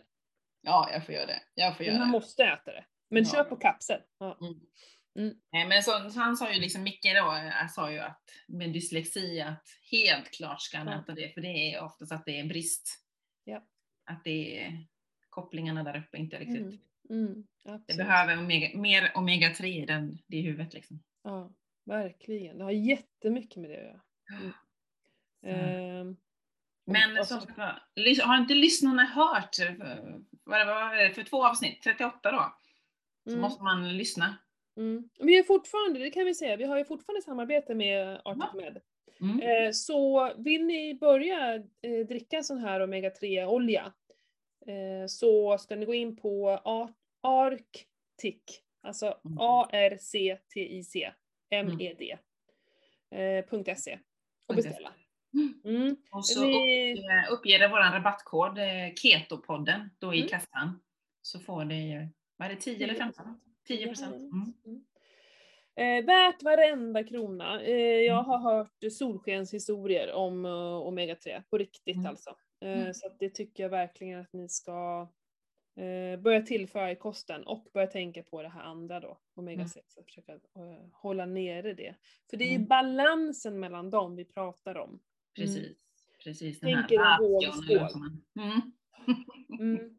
Ja, jag får göra det. Jag får göra Man det. måste äta det. Men Ja. köp på kapsel. Ja. Mm. Mm. Nej, men så, så han sa ju liksom, Micke då, jag sa ju att med dyslexi att helt klart ska han Ja. äta det, för det är oftast att det är brist. Ja. Att det är kopplingarna där uppe inte riktigt. Mm. Mm. Det behöver omega, mer omega-3 i den, det i huvudet liksom. Ja, verkligen. Det har jättemycket med det att göra. Mm. Ehm, Men och som sagt har inte lyssnarna hört, eh, vad det var, för två avsnitt, 38 då, så mm. måste man lyssna. Mm. Vi är fortfarande, det kan vi säga, vi har ju fortfarande samarbete med Arctic Ja. Med. Mm. Eh, så vill ni börja eh, dricka sån här omega-3 olja eh, så ska ni gå in på Ar- Arctic, alltså Mm. A-R-C-T-I-C M-E-D eh, .se och Punkt beställa. Mm. Mm. Och så Vi- uppge, uppger det vår rabattkod, eh, Ketopodden, då i Mm. kassan. Så får ju, vad är det, 10 eller 15? 10 procent. Mm. Mm. Eh, värt varenda krona. Eh, jag Mm. har hört solskenshistorier om uh, omega-3, på riktigt Mm. alltså. Eh, Mm. Så det tycker jag verkligen att ni ska eh, börja tillföra i kosten och börja tänka på det här andra då, omega-6, att försöka eh, hålla nere det. För det är Mm. balansen mellan dem vi pratar om. Precis. Precis. Tänk er en ration, vågskål. man- Mm. (laughs) Mm.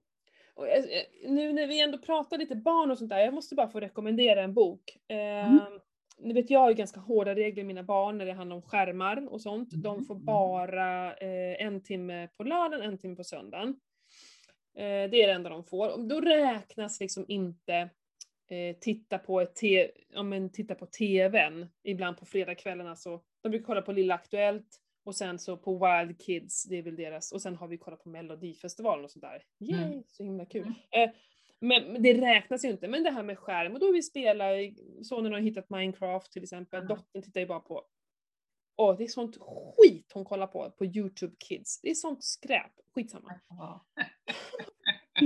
Och jag- jag- nu när vi ändå pratar lite barn och sånt där, jag måste bara få rekommendera en bok. Eh, Mm. Ni vet jag har ju ganska hårda regler med mina barn när det handlar om skärmar och sånt. De Mm. får bara eh, en timme på lördagen, en timme på söndagen. Eh, det är det enda de får. Och då räknas liksom inte eh, titta på ett te- ja, men titta på TVn ibland på fredagskvällarna så de brukar kolla på Lilla Aktuellt och sen så på Wild Kids, det är väl deras, och sen har vi kollat på Melodifestivalen och sådär. Yay, Mm. så himla kul. Mm. Eh, men men det räknas ju inte, men det här med skärm, och då vi spelar, sonen har hittat Minecraft till exempel, Mm. dottern tittar ju bara på Åh, det är sånt skit hon kollar på, på YouTube Kids. Det är sånt skräp. Skitsamma.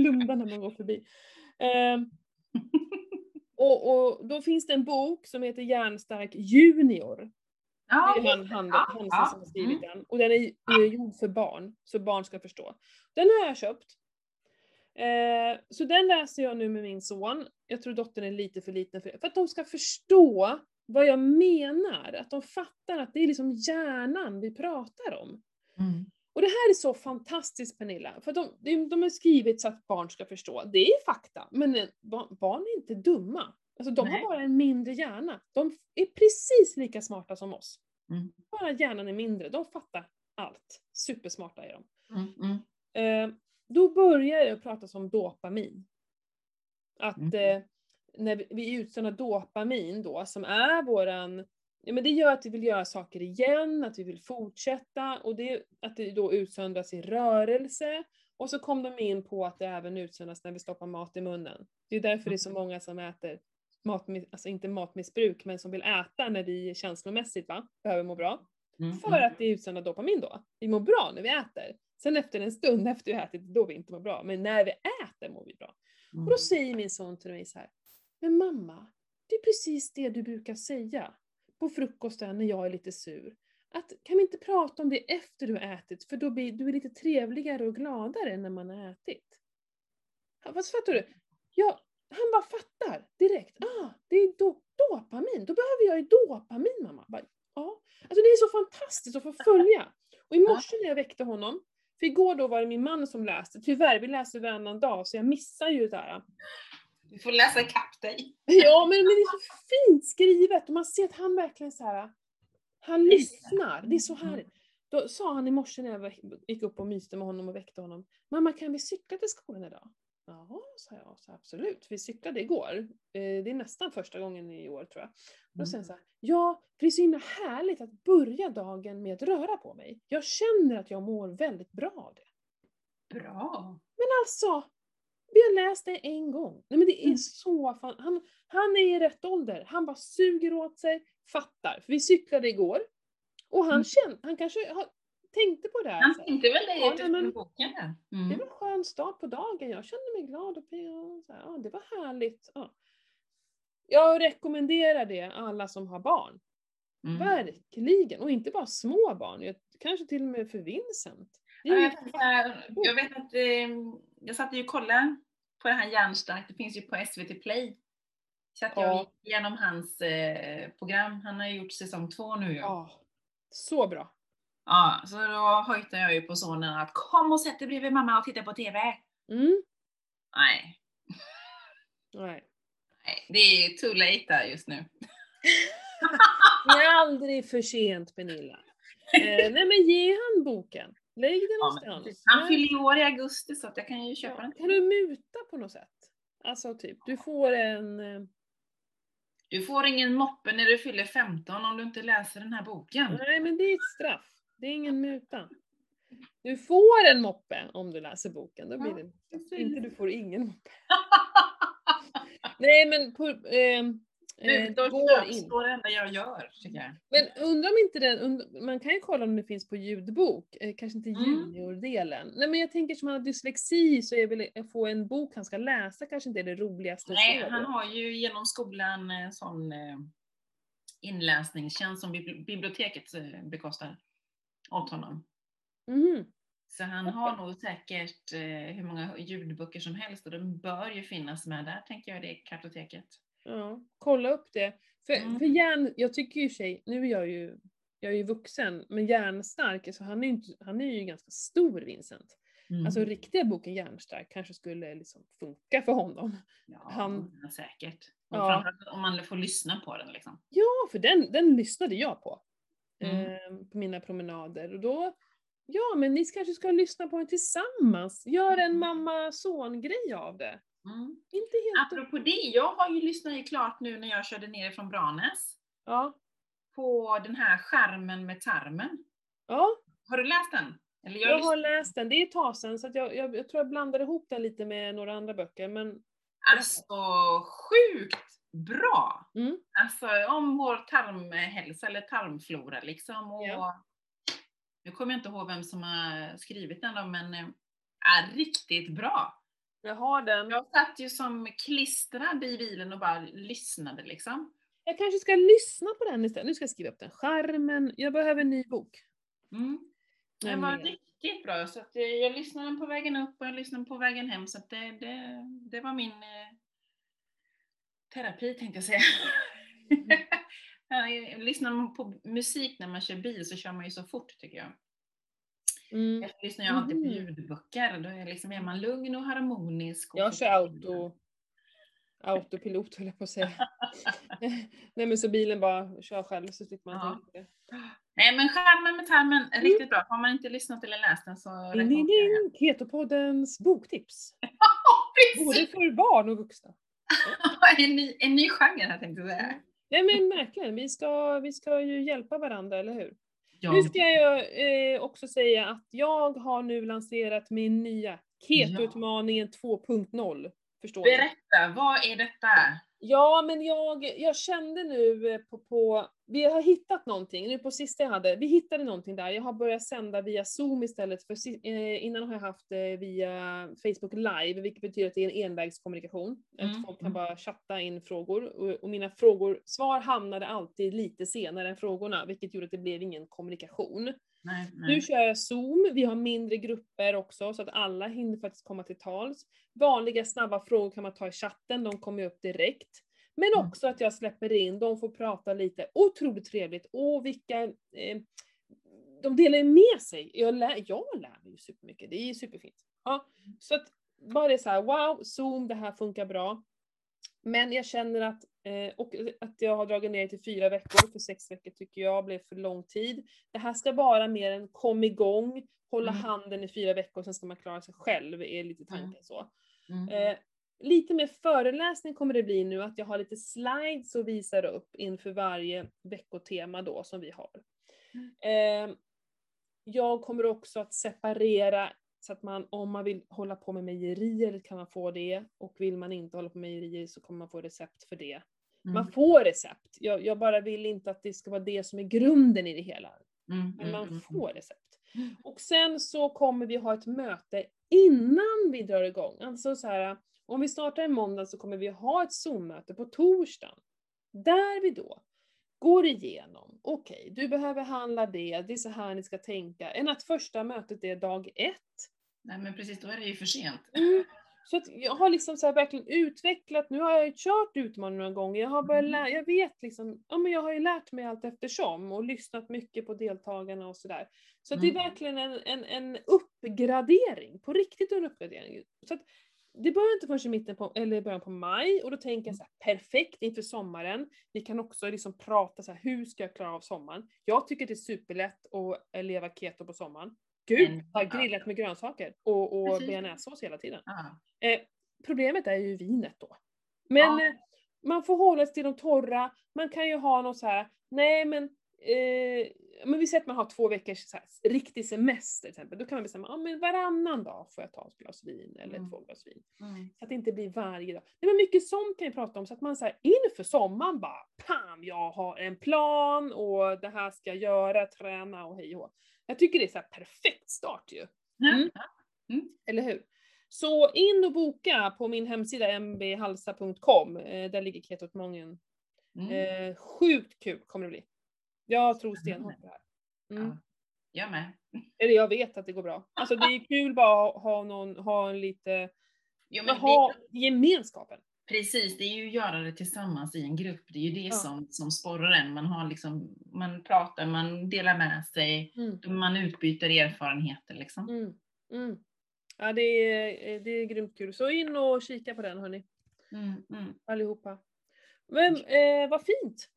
Blunda när man går förbi. Ehm, (laughs) och, och då finns det en bok som heter Järnstark Junior. Ja, Det är han, han, Ja, han ja. som har skrivit Mm. den. Och den är är gjord för barn, så barn ska förstå. Den har jag köpt. Eh, så den läser jag nu med min son. Jag tror dottern är lite för liten för det. För att de ska förstå vad jag menar. Att de fattar att det är liksom hjärnan vi pratar om. Mm. Och det här är så fantastiskt Pernilla, för de, de, de har skrivit så att barn ska förstå. Det är fakta, men eh, ba- barn är inte dumma. Alltså de Nej. har bara en mindre hjärna. De är precis lika smarta som oss. Mm. Bara hjärnan är mindre, de fattar allt. Supersmarta är de. Mm. Mm. Eh, då börjar det att prata om dopamin. Att Mm. eh, när vi, vi utsöndrar dopamin då, som är våran, ja men det gör att vi vill göra saker igen, att vi vill fortsätta och det, att det då utsöndras i rörelse. Och så kom de in på att det även utsöndras när vi stoppar mat i munnen. Det är därför det är så många som äter matmi- alltså inte matmissbruk, men som vill äta när vi känslomässigt va, behöver må bra. Mm. För att det utsöndrar dopamin då. Vi mår bra när vi äter. Sen efter en stund (laughs) efter vi ätit, då vi inte mår bra. Men när vi äter mår vi bra. Mm. Och då säger min son till mig så här. Men mamma, det är precis det du brukar säga på frukosten när jag är lite sur. Att kan vi inte prata om det efter du har ätit? För då blir du är lite trevligare och gladare när man har ätit. Vad fattar du? Ja, han bara fattar direkt. Ah, det är do, dopamin. Då behöver jag ju dopamin mamma. Bara, ja. Alltså det är så fantastiskt att få följa. Och i morse när jag väckte honom, för igår då var det min man som läste. Tyvärr, vi läser varannan dag så jag missar ju det där. Du får läsa ikapp dig. (laughs) Ja, men, men det är så fint skrivet och man ser att han verkligen så här. han lyssnar. Det är så härligt. Då sa han i morse när jag gick upp och myste med honom och väckte honom. Mamma kan vi cykla till skolan idag? Ja, sa jag. Så absolut. Vi cyklade igår. Eh, Det är nästan första gången i år tror jag. Och säger han så här, ja, för det är så himla härligt att börja dagen med att röra på mig. Jag känner att jag mår väldigt bra av det. Bra. Men alltså, vi har läst det en gång. Nej men det är Mm. så fan, han, han är i rätt ålder. Han bara suger åt sig, fattar. För vi cyklade igår. Och han Mm. kände, han kanske har, tänkte på det här. Han tänkte väl dig Ja, men- boken där. Det Mm. var en skön start på dagen. Jag kände mig glad och pigg ja, det var härligt. Ja. Jag rekommenderar det alla som har barn. Mm. Verkligen. Och inte bara små barn. Kanske till och med för Vincent. Det jag vet att eh, jag satt ju och kollade på det här Hjärnstarkt, det finns ju på SVT Play. Så att jag Ja. gick igenom hans eh, program, han har ju gjort säsong två nu ju. Ja. ja, så bra. så då hojtade jag ju på sonen att kom och sätt dig bredvid mamma och titta på TV. Mm. Nej, Nej. nej, det är too late där just nu. (laughs) Det är aldrig för sent Pernilla. Eh, nej men ge han boken. Lägg den Ja, någonstans. han Nej. fyller ju år i augusti så att jag kan ju köpa Ja, den. Kan du muta på något sätt? Alltså typ, du får en... eh, Du får ingen moppe när du fyller 15 om du inte läser den här boken. Nej men det är ett straff. Det är ingen muta. Du får en moppe om du läser boken. Då blir Ja, det inte du får ingen (laughs) moppe. Nej men på, eh, eh, går in. står det enda jag gör, tycker jag. Men undrar om inte den, und- man kan ju kolla om det finns på ljudbok, eh, kanske inte Mm. juniordelen. Nej men jag tänker som han har dyslexi så är väl att få en bok han ska läsa kanske inte är det roligaste Nej, han har ju genom skolan en sån eh, inläsningstjänst som bibli- biblioteket eh, bekostar åt honom. Mhm. Så han har nog säkert eh, hur många ljudböcker som helst och de bör ju finnas med där, tänker jag, det kartoteket. Ja, kolla upp det. För, Mm. för hjärn, jag tycker ju sig, nu är jag ju, jag är ju vuxen, men hjärnstark, så han är ju, inte, han är ju ganska stor Vincent. Mm. Alltså riktiga boken Hjärnstark kanske skulle liksom funka för honom. ja, han- säkert. Och Ja. framförallt om man får lyssna på den liksom. Ja, för den, den lyssnade jag på. Mm. Eh, på mina promenader. Och då, ja men ni kanske ska lyssna på den tillsammans. Gör en Mm. mamma-son-grej av det. Mm. Inte helt... Apropå det, jag har ju lyssnat klart nu när jag körde ner från Branäs Ja. på den här skärmen med tarmen. ja, Har du läst den? Eller jag, jag har läst den. Det är ett tag sedan så att jag, jag, jag tror jag blandade ihop den lite med några andra böcker. Men Alltså sjukt bra! mm, Alltså om vår tarmhälsa eller tarmflora liksom. Och Ja. Nu kommer jag inte ihåg vem som har skrivit den då, men eh, är riktigt bra. Jag har den. Jag satt ju som klistrad i bilen och bara lyssnade liksom. Jag kanske ska lyssna på den istället. Nu ska jag skriva upp den. Skärmen. Jag behöver en ny bok. Mm. Den var riktigt bra, så att eh, jag lyssnade på vägen upp och jag lyssnade på vägen hem, så att det, det, det var min eh, terapi tänkte jag säga. (laughs) Jag- Lyssnar man på musik när man kör bil så kör man ju så fort tycker jag. Mm. Jag lyssnar ju alltid på Mhm. ljudböcker, då är, liksom, är man lugn och harmonisk. Och Jag kör auto, autopilot höll jag på att säga. (laughs) Nej men så bilen bara kör själv så slipper man Ja. tänka. Nej men Skärmen med tarmen, är riktigt bra. Har man inte lyssnat eller läst den så Ding, ding, jag. Ketopoddens boktips. (laughs) Både för barn och vuxna. (laughs) en, ny, en ny genre här tänkte jag säga. Nej men verkligen, vi ska, vi ska ju hjälpa varandra, eller hur? Ja, Nu ska jag eh, också säga att jag har nu lanserat min nya Ketoutmaningen 2.0. Förstår ni? Berätta, vad är detta? Ja, men jag, jag kände nu eh, på, på, vi har hittat någonting, nu på sista jag hade, vi hittade någonting där, jag har börjat sända via zoom istället för, eh, innan har jag haft det via Facebook live, vilket betyder att det är en envägskommunikation. Mm, Att folk kan mm. bara chatta in frågor och, och mina frågor, svar hamnade alltid lite senare än frågorna, vilket gjorde att det blev ingen kommunikation. Nej, Nu kör jag zoom, vi har mindre grupper också så att alla hinner faktiskt komma till tals. Vanliga snabba frågor kan man ta i chatten, de kommer ju upp direkt. Men Mm. också att jag släpper in, de får prata lite. Otroligt trevligt. Och vilka... Eh, de delar ju med sig. Jag lär, jag lär mig ju supermycket, det är ju superfint. Ja, så att bara det är så här, wow, zoom, det här funkar bra. Men jag känner att, eh, och att jag har dragit ner till fyra veckor, för sex veckor tycker jag blev för lång tid. Det här ska vara mer en kom igång, hålla Mm. handen i fyra veckor, sen ska man klara sig själv, är lite tanken så. Mm. Eh, lite mer föreläsning kommer det bli nu, att jag har lite slides och visar upp inför varje veckotema då som vi har. Eh, jag kommer också att separera så att man, om man vill hålla på med mejerier kan man få det, och vill man inte hålla på med mejerier så kommer man få recept för det. Man Mm. får recept, jag, jag bara vill inte att det ska vara det som är grunden i det hela. Mm, Men mm, man mm, får recept. Mm. Och sen så kommer vi ha ett möte innan vi drar igång. Alltså så här, om vi startar en måndag så kommer vi ha ett Zoom-möte på torsdagen. Där vi då går igenom, okej, du behöver handla det, det är så här ni ska tänka. Än att första mötet är dag ett. Nej men precis, då är det ju för sent. Mm. Så jag har liksom så verkligen utvecklat, nu har jag ju kört utmaningen några gånger, jag har börjat Mm. lära, jag vet liksom, ja men jag har ju lärt mig allt eftersom och lyssnat mycket på deltagarna och sådär. Så att det är Mm. verkligen en, en, en uppgradering, på riktigt en uppgradering. Så att det börjar inte förrän i mitten på, eller början på maj och då tänker jag så här, perfekt inför sommaren. Vi kan också liksom prata så här, hur ska jag klara av sommaren? Jag tycker det är superlätt att eh, leva keto på sommaren. Gud, har grillat med grönsaker och, och bearnaisesås hela tiden. Eh, problemet är ju vinet då. Men eh, man får hålla sig till de torra, man kan ju ha något så här, nej men, eh, men vi säger att man har två veckors så här, riktig semester till exempel, då kan man bestämma, ja men varannan dag får jag ta ett glas vin eller Mm. två glas vin. Mm. Så att det inte blir varje dag. Nej men mycket sånt kan vi prata om, så att man så här, inför sommaren bara, pam, jag har en plan och det här ska jag göra, träna och hej och. Jag tycker det är så perfekt start ju. Mm. Mm. Eller hur? Så in och boka på min hemsida mbhalsa.com, eh, där ligger ketotmongen. Mm. Eh, sjukt kul kommer det bli. Jag tror stenhårt på det här. Mm. Ja. Jag med. Eller jag vet att det går bra. Alltså det är kul bara att ha någon, ha en lite, Jo, men ha det, gemenskapen. Precis, det är ju att göra det tillsammans i en grupp. Det är ju det Ja. som, som sporrar en. Man, har liksom, man pratar, man delar med sig, Mm. man utbyter erfarenheter liksom. Mm. Mm. Ja det är, det är grymt kul. Så in och kika på den hörni, Mm, mm. allihopa. Men eh, vad fint!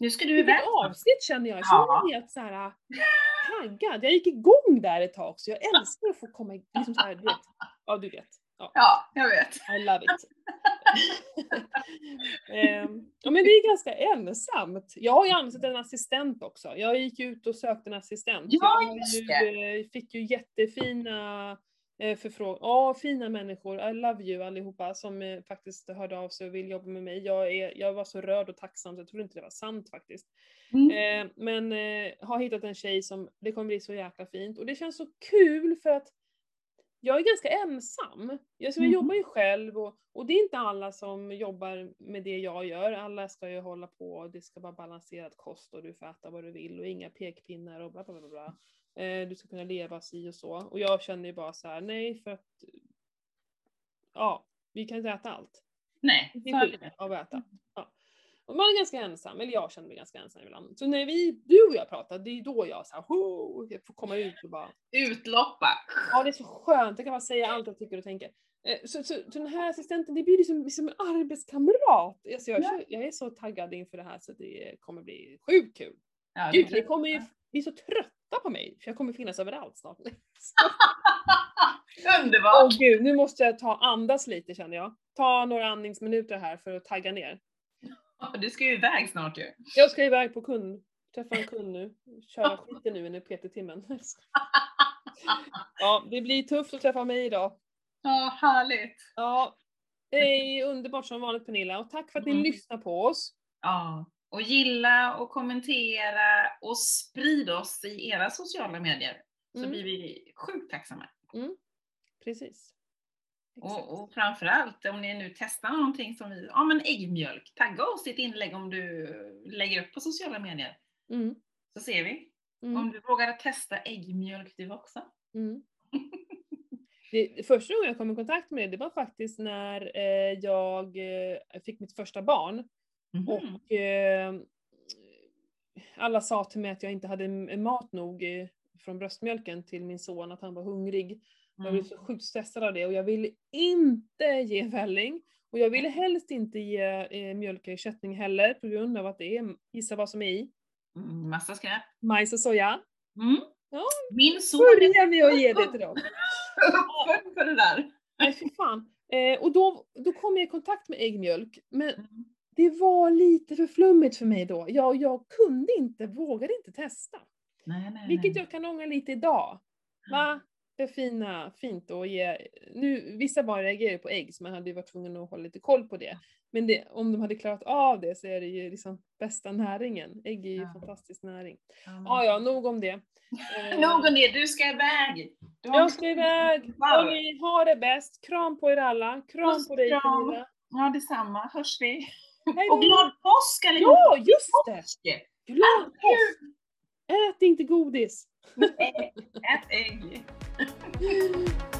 Nu ska du iväg. Vilket avsnitt känner jag. Jag känner mig helt så här taggad. Jag gick igång där ett tag så jag (laughs) älskar att få komma. Liksom så här, du vet. Ja, du vet. Ja, Ja, jag vet. I love it. (laughs) Ehm, ja men det är ganska ensamt. Jag har ju anställt en assistent också. Jag gick ut och sökte en assistent. Ja, jag just ju, det. eh, fick ju jättefina eh, förfrågningar. Ja, fina människor. I love you allihopa som eh, faktiskt hörde av sig och vill jobba med mig. Jag, är, jag var så rörd och tacksam så jag trodde inte det var sant faktiskt. Mm. Eh, men eh, har hittat en tjej som, det kommer bli så jäkla fint. Och det känns så kul för att jag är ganska ensam. Jag, så jag Mhm. jobbar ju själv och, och det är inte alla som jobbar med det jag gör. Alla ska ju hålla på, det ska vara balanserad kost och du får äta vad du vill och inga pekpinnar och bla bla bla. bla. Eh, du ska kunna leva si och så. Och jag känner ju bara så här: nej för att ja, vi kan inte äta allt. Nej, Det är av att äta. Och man är ganska ensam, eller jag känner mig ganska ensam ibland. Så när vi, du och jag pratar, det är då jag så här, "Ho", jag får komma ut och bara Utloppa. Ja, det är så skönt. Jag kan bara säga allt jag tycker och tänker. Eh, Så, så, så den här assistenten, det blir liksom som en arbetskamrat. Alltså jag, Ja. jag är så taggad inför det här så det kommer bli sjukt kul. Ja, Gud, ni kommer ju bli så trötta på mig, för jag kommer finnas överallt snart. (laughs) Underbart! Åh gud, nu måste jag ta andas lite känner jag. Ta några andningsminuter här för att tagga ner. Du ska ju iväg snart ju. Jag ska iväg på kund, träffa en kund nu. Köra skiten nu i PT-timmen. (laughs) Ja, det blir tufft att träffa mig idag. Ja, härligt. Ja, Det är underbart som vanligt Pernilla och tack för att ni Mm. lyssnar på oss. Ja. Och gilla och kommentera och sprid oss i era sociala medier. Så Mm. blir vi sjukt tacksamma. Precis. Och, och framförallt om ni nu testar någonting som vi, ja men äggmjölk, tagga oss i ett inlägg om du lägger upp på sociala medier. Mm. Så ser vi. Mm. Om du vågar testa äggmjölk du också. Mm. (laughs) Det, första gången jag kom i kontakt med det, det var faktiskt när eh, jag eh, fick mitt första barn. Mhm. Och eh, alla sa till mig att jag inte hade mat nog eh, från bröstmjölken till min son, att han var hungrig. Jag Mm. blev så sjukt stressad av det och jag ville inte ge välling. Och jag ville helst inte ge eh, mjölkersättning heller på grund av att det är, gissa vad som är i, Mm, massa skräp. majs och soja. Mm. Ja. Min son är Börja med att ge det till dem. uppfödd för det där. Nej fy fan. Eh, och då, då kom jag i kontakt med äggmjölk, men Mm. det var lite för flummigt för mig då. Jag, jag kunde inte, vågade inte testa. Nej, nej, Vilket nej. jag kan ångra lite idag. Va? Det är fina, fint att ge. Nu, vissa barn reagerar ju på ägg så man hade ju varit tvungen att hålla lite koll på det. Men det, om de hade klarat av det så är det ju liksom bästa näringen. Ägg är ju Ja. fantastisk näring. Ja, men- Ja, nog om det. (laughs) Nog om det, du ska iväg! Du har Jag ska iväg. Wow. Hörni, ha det bäst. Kram på er alla. Kram på dig kram. Ja, detsamma. Hörs vi. Hej Och glad påsk allihop! Ja, just det! Glad påsk! Ät inte godis! Ät ägg! (laughs)